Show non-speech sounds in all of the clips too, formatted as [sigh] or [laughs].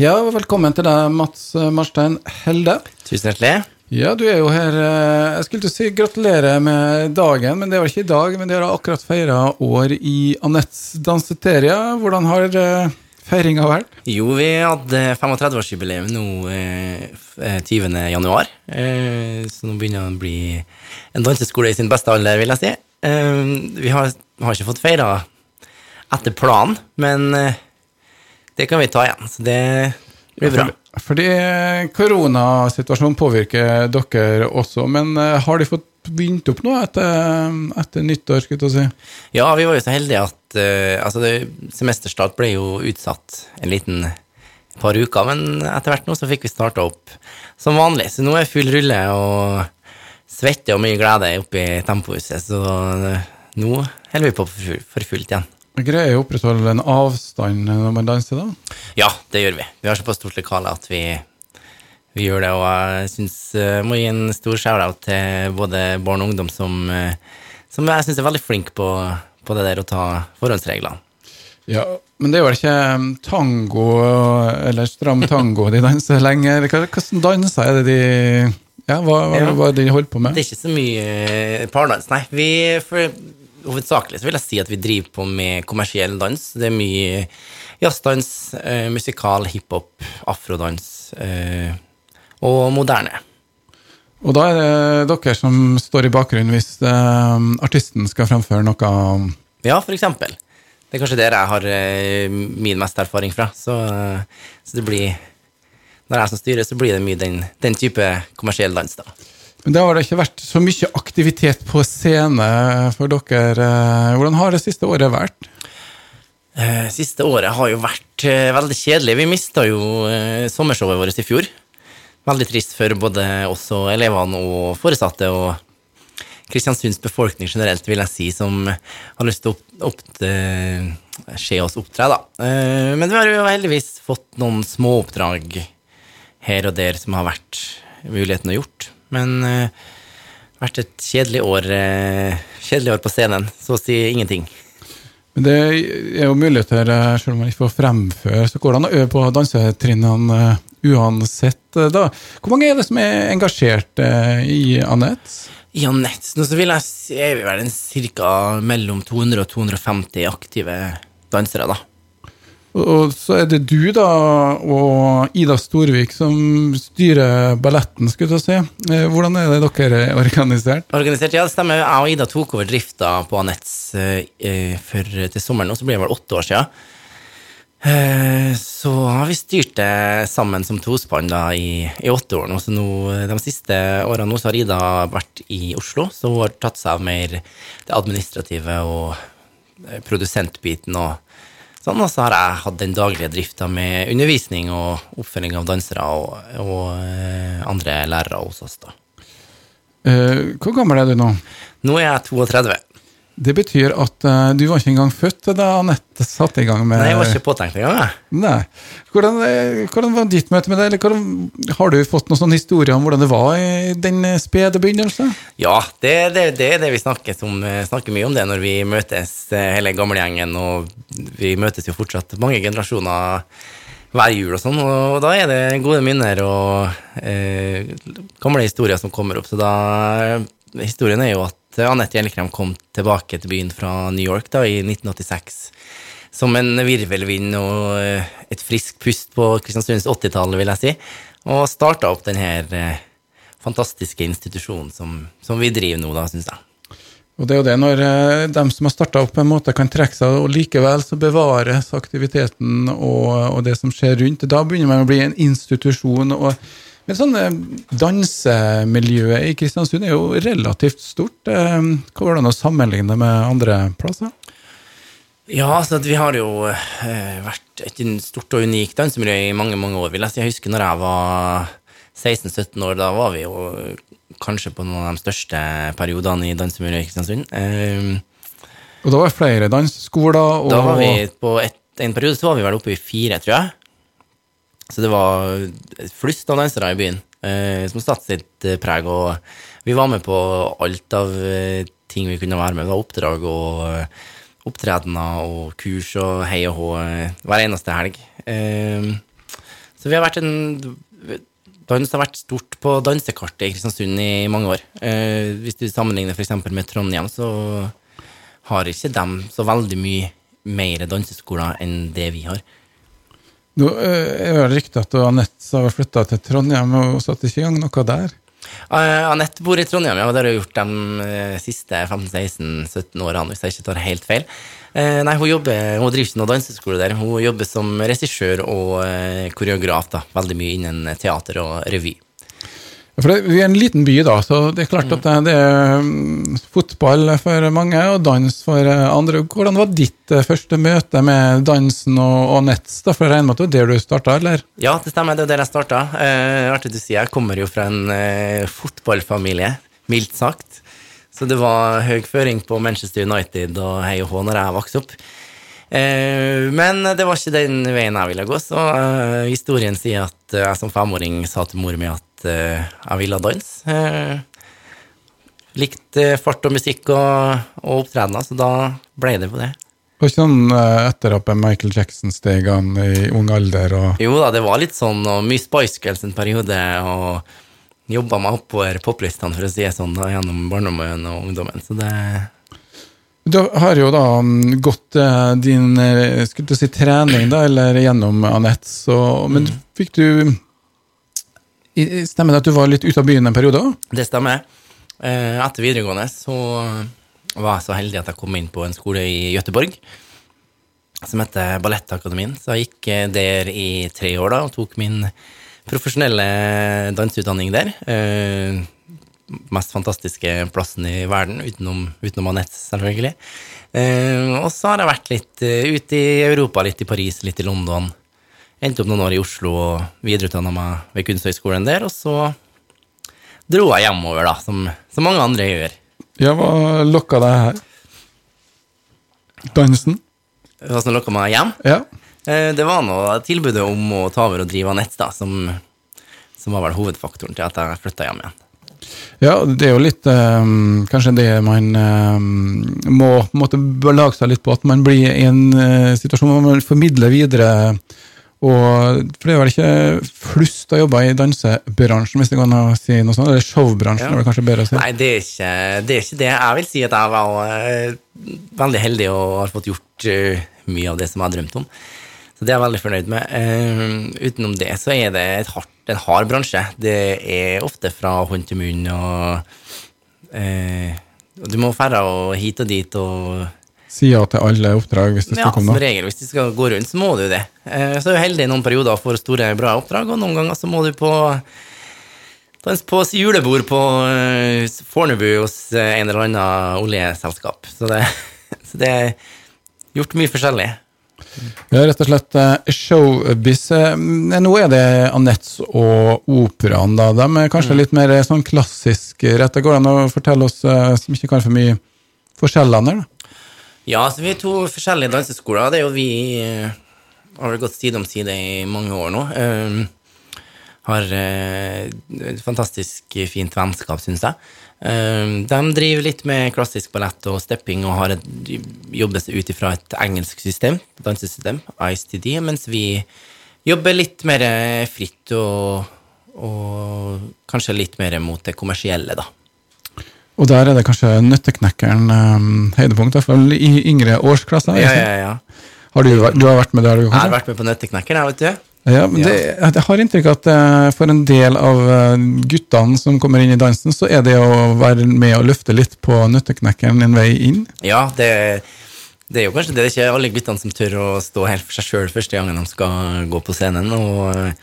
Ja, velkommen til deg, Mats Marstein Helde. Tusen hjertelig. Ja, du er jo her eh, Jeg skulle til å si gratulerer med dagen, men det var ikke i dag. Men dere har akkurat feira år i Anettes danseteria. Hvordan har eh, feiringa vært? Jo, vi hadde 35-årsjubileum nå eh, f- eh, 20. januar. Eh, så nå begynner det å bli en danseskole i sin beste alder, vil jeg si. Eh, vi har, har ikke fått feira etter planen, men eh, det kan vi ta igjen. Så det blir bra. Fordi eh, koronasituasjonen påvirker dere også, men eh, har de fått begynt opp nå etter, etter nyttår, skulle jeg si? Ja, vi var jo så heldige at eh, altså semesterstart ble jo utsatt en liten par uker, men etter hvert nå så fikk vi starta opp som vanlig. Så nå er full rulle og svette og mye glede oppe i Tempohuset, så eh, nå holder vi på for fullt igjen. Greier å opprettholde en avstand når man danser, da? Ja, det gjør vi. Vi har såpass stort lokale at vi, vi gjør det, og jeg syns jeg må gi en stor shout-out til både barn og ungdom som, eh, som jeg syns er veldig flinke på, på det der å ta forhåndsreglene. Ja, men det er vel ikke um, tango eller stram tango de danser lenger? Hvordan danser er det de Ja, hva, hva, Ja. hva de holder på med? Det er ikke så mye eh, pardans, nei. Vi, for, hovedsakelig så vil jeg si at vi driver på med kommersiell dans. Det er mye jazzdans, eh, musikal, hiphop, afrodans eh, og moderne. Og da er det dere som står i bakgrunnen hvis eh, artisten skal framføre noe Ja, for eksempel. Det er kanskje der jeg har eh, min mest erfaring fra. Så, eh, så det blir Når jeg er som styrer, så blir det mye den, den type kommersiell dans, da. Men det har det ikke vært så mye aktivitet på scene for dere. eh, Hvordan har det siste året vært? Eh, Siste året har jo vært eh, veldig kjedelig. Vi mista jo sommershowet vårt i fjor. Veldig trist for både oss og elevene og foresatte og Kristiansunds befolkning generelt, vil jeg si, som har lyst til å opp, opp, se oss opptre, da. Men vi har jo heldigvis fått noen småoppdrag her og der som har vært muligheten å gjort. Men uh, vært et kjedelig år, uh, kjedelig år på scenen. Så å si ingenting. Men det er jo muligheter, selv om man ikke får fremføre, så går det an å øve på dansetrinnene eh, uansett. Da. Hvor mange er det som er engasjert i Anette? I Anette nå så vil jeg si er vi vel en cirka mellom 200 og 250 aktive dansere, da. Og så er det du da, og Ida Storvik som styrer balletten, skulle jeg si. Eh, Hvordan er det dere er organisert? Organisert, ja, det stemmer. Jeg og Ida tok over drifta på Anettes eh, eh, til sommeren, og så blir det vel åtte år. Eh, så har vi styrt det sammen som tospann da i, i åtte år Så nå, de siste årene nå så har Ida vært i Oslo, så hun har tatt seg av mer det administrative og produsentbiten og sånn. Og så har jeg hatt den daglige drifta med undervisning og oppfølging av dansere og, og eh, andre lærere hos oss, da. Uh, Hvor gammel er du nå? Nå er jeg 32. Det betyr at uh, du var ikke engang født da Anette satte i gang med Nei, jeg var ikke påtenkt engang. Nei. Hvordan, eh, hvordan var ditt møte med det? Eller hvordan, har du fått noen sånne historier om hvordan det var i den eh, spede begynnelse? Ja, det, det, det er det vi snakker, eh, snakker mye om det når vi møtes, hele gamlegjengen, og vi møtes jo fortsatt mange generasjoner hver jul og sånn, og da er det gode minner og eh, gamle historier som kommer opp. Så da Historien er jo at Anette Gjellekrem kom tilbake til byen fra New York da i 1986 som en virvelvind og eh, et friskt pust på Kristiansunds 80-tall, vil jeg si, og starta opp denne eh, fantastiske institusjonen som, som vi driver nå, da, syns jeg. Og det er jo det når de som har starta opp, på en måte kan trekke seg, og likevel så bevares aktiviteten og, og det som skjer rundt. Da begynner man å bli en institusjon. og men sånn eh, dansemiljøet i Kristiansund er jo relativt stort. Eh, Hva var det an å sammenligne med andre plasser? Ja, altså vi har jo eh, vært et stort og unikt dansemiljø i mange mange år. vil Jeg si. Jeg husker når jeg var 16-17 år, da var vi jo kanskje på noen av de største periodene i dansemiljøet i Kristiansund. Og da var det flere danseskoler. Og, Da var vi på et, en periode så var vi vel oppe i fire, tror jeg. Så det var flust av dansere i byen eh, som satte sitt eh, preg. Og vi var med på alt av eh, ting vi kunne være med. Var oppdrag og eh, opptredener og kurs og hei og hå hver eneste helg. Eh, Så vi har vært en Dans har vært stort på dansekartet i Kristiansund i mange år. Eh, hvis du sammenligner f.eks. med Trondheim, så har ikke de så veldig mye mer danseskoler enn det vi har. Nå eh, er det riktig at Anette har flytta til Trondheim og satte ikke i gang noe der? Uh, Anette bor i Trondheim, ja, og det har hun gjort de uh, siste 15-16-17 årene, hvis jeg ikke tar helt feil. Uh, nei, hun, jobber, hun driver ikke noen danseskole der. Hun jobber som regissør og koreograf, da, veldig mye innen teater og revy. For det, Vi er en liten by, da, så det er klart at det, det er mm, fotball for mange og dans for andre. Hvordan var ditt eh, første møte med dansen og, og Nets? da, For jeg regner med at det var der du starta, eller? Ja, det stemmer, det er der jeg starta. Eh, artig du sier, jeg kommer jo fra en eh, fotballfamilie, mildt sagt. Så det var høy føring på Manchester United og hei og hå når jeg vokste opp. Eh, men det var ikke den veien jeg ville gå, så eh, historien sier at jeg som femåring sa til mor mi at uh, jeg Dance. Uh, likte fart og musikk og, og opptredener, så da ble det på det. Det var ikke sånn etter at Michael Jackson-stegene i ung alder og Jo da, det var litt sånn, og mye Spice Girls en periode, og jobba meg oppover poplistene, for å si det sånn, da, gjennom barndommen og ungdommen, så det du har jo da mm, gått din skulle du si, trening, da, eller gjennom Anette, så Men mm. fikk du Stemmer det at du var litt ute av byen en periode òg? Det stemmer. Eh, etter videregående så var jeg så heldig at jeg kom inn på en skole i Gøteborg som heter Ballettakademien. Så jeg gikk eh, der i tre år da, og tok min profesjonelle danseutdanning der. Eh, mest fantastiske plassen i verden, utenom, utenom Anette, selvfølgelig. og så har jeg vært litt ute i Europa, litt i Paris, litt i London. Endte opp noen år i Oslo og videreutdanna meg ved Kunsthøgskolen der, og så dro jeg hjemover, da, som, som mange andre gjør. Ja, hva lokka deg her? Dansen? Hva som lokka meg hjem? Ja. Eh, det var noe tilbudet om å ta over og drive nett, da, som, som var vel hovedfaktoren til at jeg flytta hjem igjen. Ja, det er jo litt um, kanskje det man um, må måtte belage seg litt på, at man blir i en uh, situasjon hvor man formidler videre og for det er vel ikke flust å jobbe i dansebransjen, hvis det går an å si noe sånt? Eller showbransjen, ja. er det kanskje bedre å si? Nei, det er, ikke, det er, ikke, det Jeg vil si at jeg var uh, veldig heldig og har fått gjort uh, mye av det som jeg har drømt om. Så det er jeg veldig fornøyd med. Uh, utenom det så er det hardt, en hard bransje. Det er ofte fra hånd til munn, og du må ferde hit og dit og Si ja til alle oppdrag hvis det skal ja, komme? Ja, som regel. Hvis de skal gå rundt, så må du det. Eh, så er du heldig i noen perioder og får store, bra oppdrag, og noen ganger så må du på på julebord på uh, Fornebu hos uh, en eller annen oljeselskap. Så det, [laughs] så det er gjort mye forskjellig. Ja, rett og slett showbiz. Nå er det Anette og operaen, da. De er kanskje mm. litt mer sånn klassisk rett. Går det an å fortelle oss som ikke kan for mye forskjellene her? da? Ja, så vi er to forskjellige danseskoler. Det er jo vi uh, har vel gått side om side i mange år nå. Uh, har uh, et fantastisk fint vennskap, syns jeg. de driver litt med klassisk ballett og stepping og har et, jobber seg ut ifra et engelsk system, dansesystem, ICTD, mens vi jobber litt mer fritt og, og kanskje litt mer mot det kommersielle, da. Og der er det kanskje nøtteknekkeren um, høydepunkt, i hvert fall i yngre årsklasser? Ja, ja, ja. Har du, du, har vært med der, du? Jeg har vært med på nøtteknekkeren, jeg, vet du. Ja, men det, Jeg har inntrykk av at uh, for en del av uh, guttene som kommer inn i dansen, så er det å være med og løfte litt på nøtteknekkeren en vei inn? Ja, det, det er jo kanskje det. Det er ikke alle guttene som tør å stå helt for seg sjøl første gangen de skal gå på scenen. og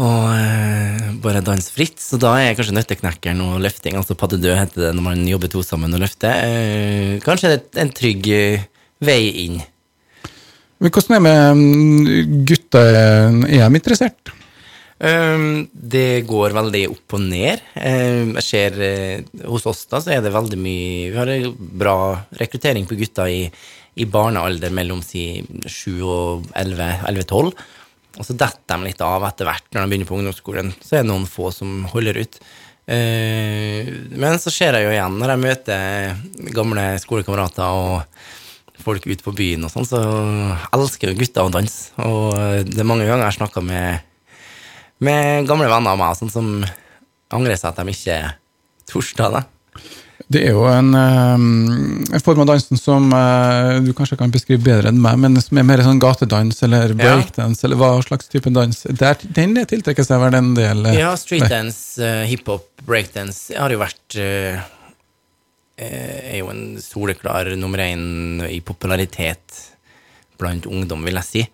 og eh, bare danse fritt. Så da er kanskje nøtteknekkeren og løfting, altså padde død heter det når man jobber to sammen og løfter, eh, kanskje en trygg eh, vei inn. Men hvordan er det med mm, gutter? Er de interessert? Um, det går veldig opp og ned. Um, jeg ser Hos oss da, så er det veldig mye Vi har bra rekruttering på gutter i, i barnealder mellom si 7 og 11-12. Og så detter de litt av etter hvert når de begynner på ungdomsskolen. Så er det noen få som holder ut. Eh, men så ser jeg jo igjen når jeg møter gamle skolekamerater og folk ute på byen og sånn, så elsker jo gutter å danse. Og det er mange ganger jeg har snakka med, med gamle venner av meg sånn, som angrer seg at de ikke torde det. Det er jo en, um, en form av dansen som uh, du kanskje kan beskrive bedre enn meg, men som er mer sånn gatedans eller breakdance, ja. eller hva slags type dans. Der, den tiltrekker seg vel en del? Uh, ja, streetdance, hiphop, breakdance har jo vært er jo en soleklar nummer én i popularitet blant ungdom, vil jeg si.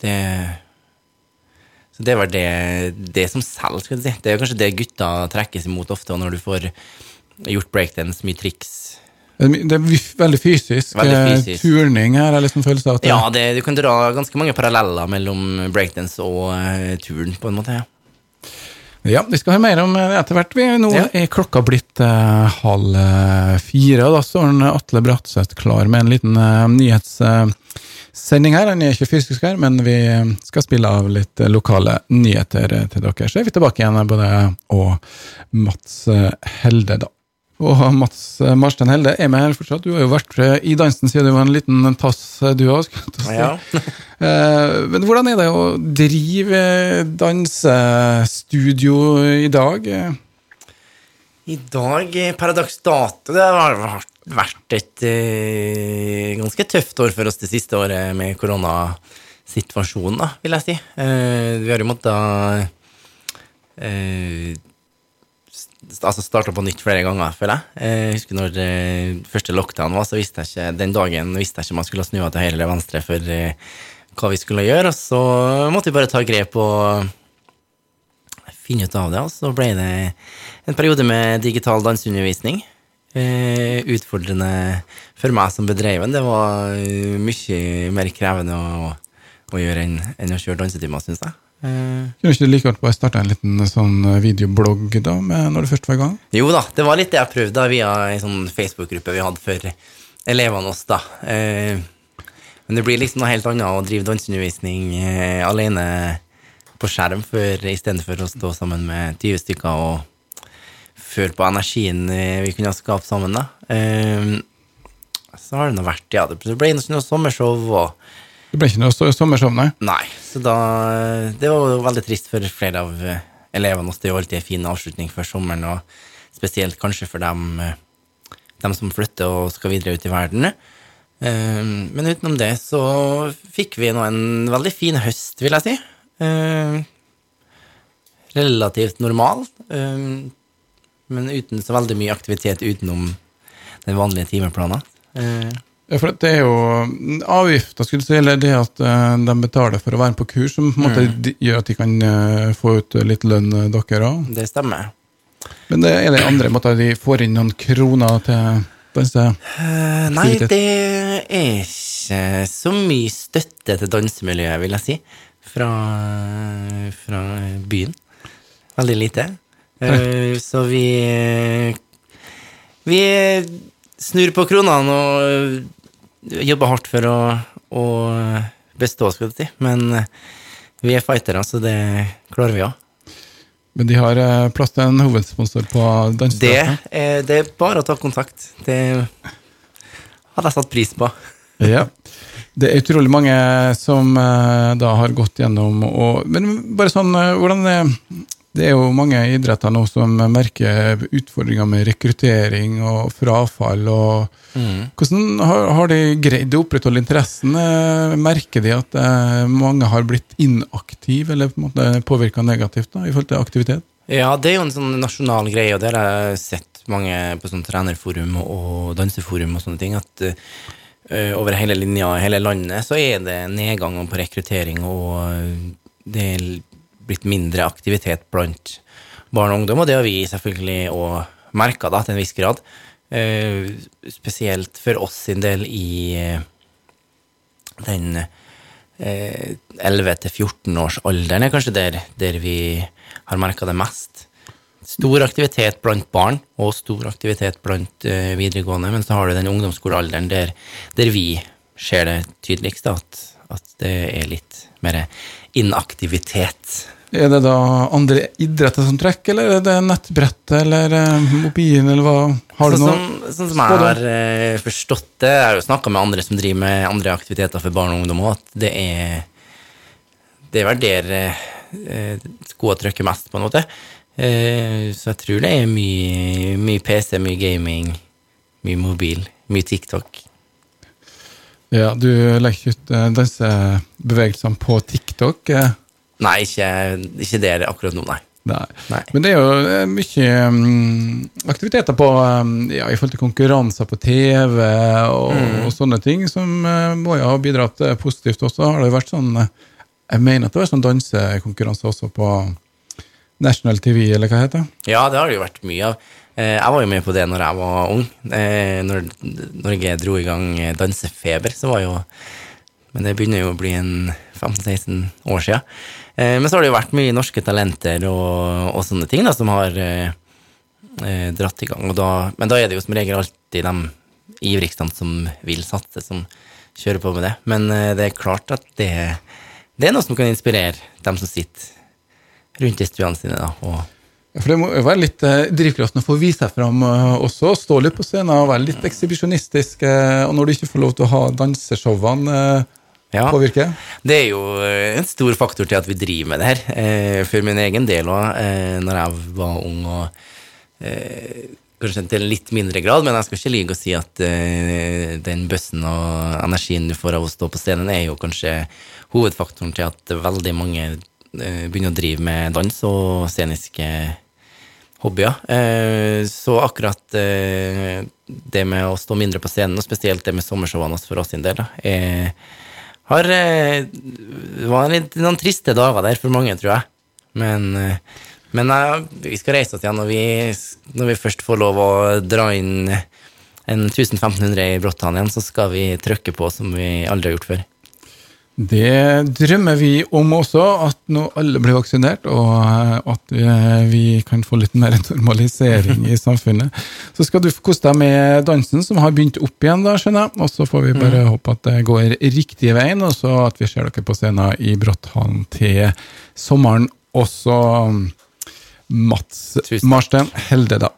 Det så det var det, det som selger, skal du si. Det er kanskje det gutta trekkes imot ofte, når du får gjort breakdance, mye triks. Det er veldig fysisk. Veldig eh, fysisk. Turning her er liksom følelsen av at. Ja, det, du kan dra ganske mange paralleller mellom breakdance og uh, turn, på en måte. ja. Ja, vi skal høre mer om det etter hvert. Nå ja. er klokka blitt uh, halv fire, og da står Atle Bratseth klar med en liten uh, nyhets... Uh, sending her. Den er ikke fysisk her, men vi skal spille av litt lokale nyheter til dere. Så er vi tilbake igjen, både og Mats Helde, da. Og Mats Marstein Helde er med her fortsatt. Du har jo vært i dansen siden du var en liten tass, du òg. Ja. [laughs] Eh, men hvordan er det å drive dansestudio i dag? I dag, per dags dato, det har vært vært et eh, ganske tøft år for oss det siste året med koronasituasjonen, da, vil jeg si. Eh, vi har jo måttet eh, altså starta på nytt flere ganger, føler jeg. Eh, jeg husker når eh, første lockdown var, så visste jeg ikke den dagen visste jeg ikke om jeg skulle snu av til høyre eller venstre for eh, hva vi skulle gjøre, og så måtte vi bare ta grep og finne ut av det, og så ble det en periode med digital danseundervisning. Eh, utfordrende for meg som bedreven. Det var eh, mye mer krevende å, å gjøre enn, enn å kjøre dansetimer, syns jeg. Uh, Kunne ikke du like godt bare starte en liten sånn videoblogg da, når du først var i gang? Jo da, det var litt det jeg prøvde da, via en sånn Facebook-gruppe vi hadde for elevene oss. da. Uh, men det blir liksom noe helt annet å drive danseundervisning uh, alene på skjerm istedenfor å stå sammen med 20 stykker og føle på energien eh, vi kunne ha skapt sammen, da. Um, så har det nå vært Ja, det ble ikke noe sommershow og Det ble ikke noe sommershow, nei? Nei. Så da Det var jo veldig trist for flere av eh, elevene Det er jo alltid en fin avslutning før sommeren, og spesielt kanskje for dem, eh, dem som flytter og skal videre ut i verden. Um, men utenom det så fikk vi nå en veldig fin høst, vil jeg si. Um, relativt normal. Men uten så veldig mye aktivitet utenom den vanlige timeplanen. Eh. Ja, for det er jo avgifta, skulle du si, eller det at uh, de betaler for å være med på kurs, som på en måte mm. gjør at de kan uh, få ut litt lønn, dere òg? Det stemmer. Men det, er det andre måter de får inn noen kroner til danse? Uh, nei, det er ikke så mye støtte til dansemiljøet, vil jeg si, fra, fra byen. Veldig lite. Uh, så vi Vi snur på kronene og jobber hardt for å, å bestå, skal du si. Men vi er fightere, så det klarer vi òg. Men de har eh, plass til en hovedsponsor på danseteatret? Det, det, er bare å ta kontakt. Det hadde jeg satt pris på. [laughs] ja. Det er utrolig mange som eh, da har gått gjennom og Men bare sånn, hvordan det er jo mange idretter nå som merker utfordringer med rekruttering og frafall. og mm. Hvordan har, har, de greid å opprettholde interessen? Eh, merker de at eh, mange har blitt inaktive eller på påvirka negativt da, i forhold til aktivitet? Ja, det er jo en sånn nasjonal greie, og det har jeg sett mange på sånn trenerforum og danseforum og sånne ting, at uh, over hele linja i hele landet så er det nedgang på rekruttering, og det er blitt mindre aktivitet blant barn og ungdom, og det har vi selvfølgelig òg merka til en viss grad. Eh, spesielt for oss sin del i eh, den eh, 11-14-årsalderen er kanskje der, der vi har merka det mest. Stor aktivitet blant barn, og stor aktivitet blant eh, videregående, men så har du den ungdomsskolealderen der, der vi ser det tydeligst, at, at det er litt mer inaktivitet. Er det da andre idretter som trekker, eller er det nettbrettet eller eh, mobilen, eller hva? Har du sånn, noe? som, sånn som jeg har eh, forstått det, jeg har jo snakka med andre som driver med andre aktiviteter for barn og ungdom òg, at det er Det er vel der eh, skoa trykker mest, på en måte. Eh, så jeg tror det er mye, mye PC, mye gaming, mye mobil, mye TikTok. Ja, du legger ikke ut dansebevegelsene på TikTok? eh? Nei, ikke, ikke det akkurat nå, nei. Nei. Nei. Men det er jo eh, mye um, aktiviteter på, um, ja, i forhold til konkurranser på TV og, Mm. og sånne ting, som uh, må jo ha bidratt eh, positivt også. Har det vært sånn Jeg mener at det var sånn dansekonkurranse også på National TV, eller hva det heter Ja, det har det jo vært mye av. Jeg var jo med på det når jeg var ung. Når Norge dro i gang Dansefeber, så var jo Men det begynner jo å bli en 15-16 år sia. Men så har det jo vært mye norske talenter og, og sånne ting da, som har eh, eh, dratt i gang. Da, men da er det jo som regel alltid de ivrigste som vil satse, som kjører på med det. Men eh, det er klart at det, det er noe som kan inspirere dem som sitter rundt i stuene sine. da, og For det må være litt eh, drivkraften å få vise seg fram eh, også. Stå litt på scenen og være litt ekshibisjonistisk. Eh, og når du ikke får lov til å ha danseshowene, eh, Ja. påvirke. Det er jo eh, en stor faktor til at vi driver med det her. Eh, for min egen del òg, eh, når jeg var ung og eh, Kanskje til en litt mindre grad, men jeg skal ikke lyve og si at eh, den bøssen og energien du får av å stå på scenen, er jo kanskje hovedfaktoren til at veldig mange begynner å drive med dans og sceniske hobbyer. Så akkurat det med å stå mindre på scenen, og spesielt det med sommershowene for oss sin del, da, er har eh, Det var noen triste dager der for mange, tror jeg. Men, eh, men jeg, vi skal reise oss igjen når vi, når vi først får lov å dra inn en 1500 i Bråttan igjen, så skal vi trykke på som vi aldri har gjort før. Det drømmer vi om også, at nå alle blir vaksinert, og eh, at eh, vi kan få litt mer [laughs] normalisering i samfunnet. Så skal du få kose deg med dansen, som har begynt opp igjen, da, skjønner jeg. Og så får vi bare håpe at det går riktig veien, og så at vi ser dere på scenen i Bråtthallen til sommeren også. Mats Marstein Helde, da.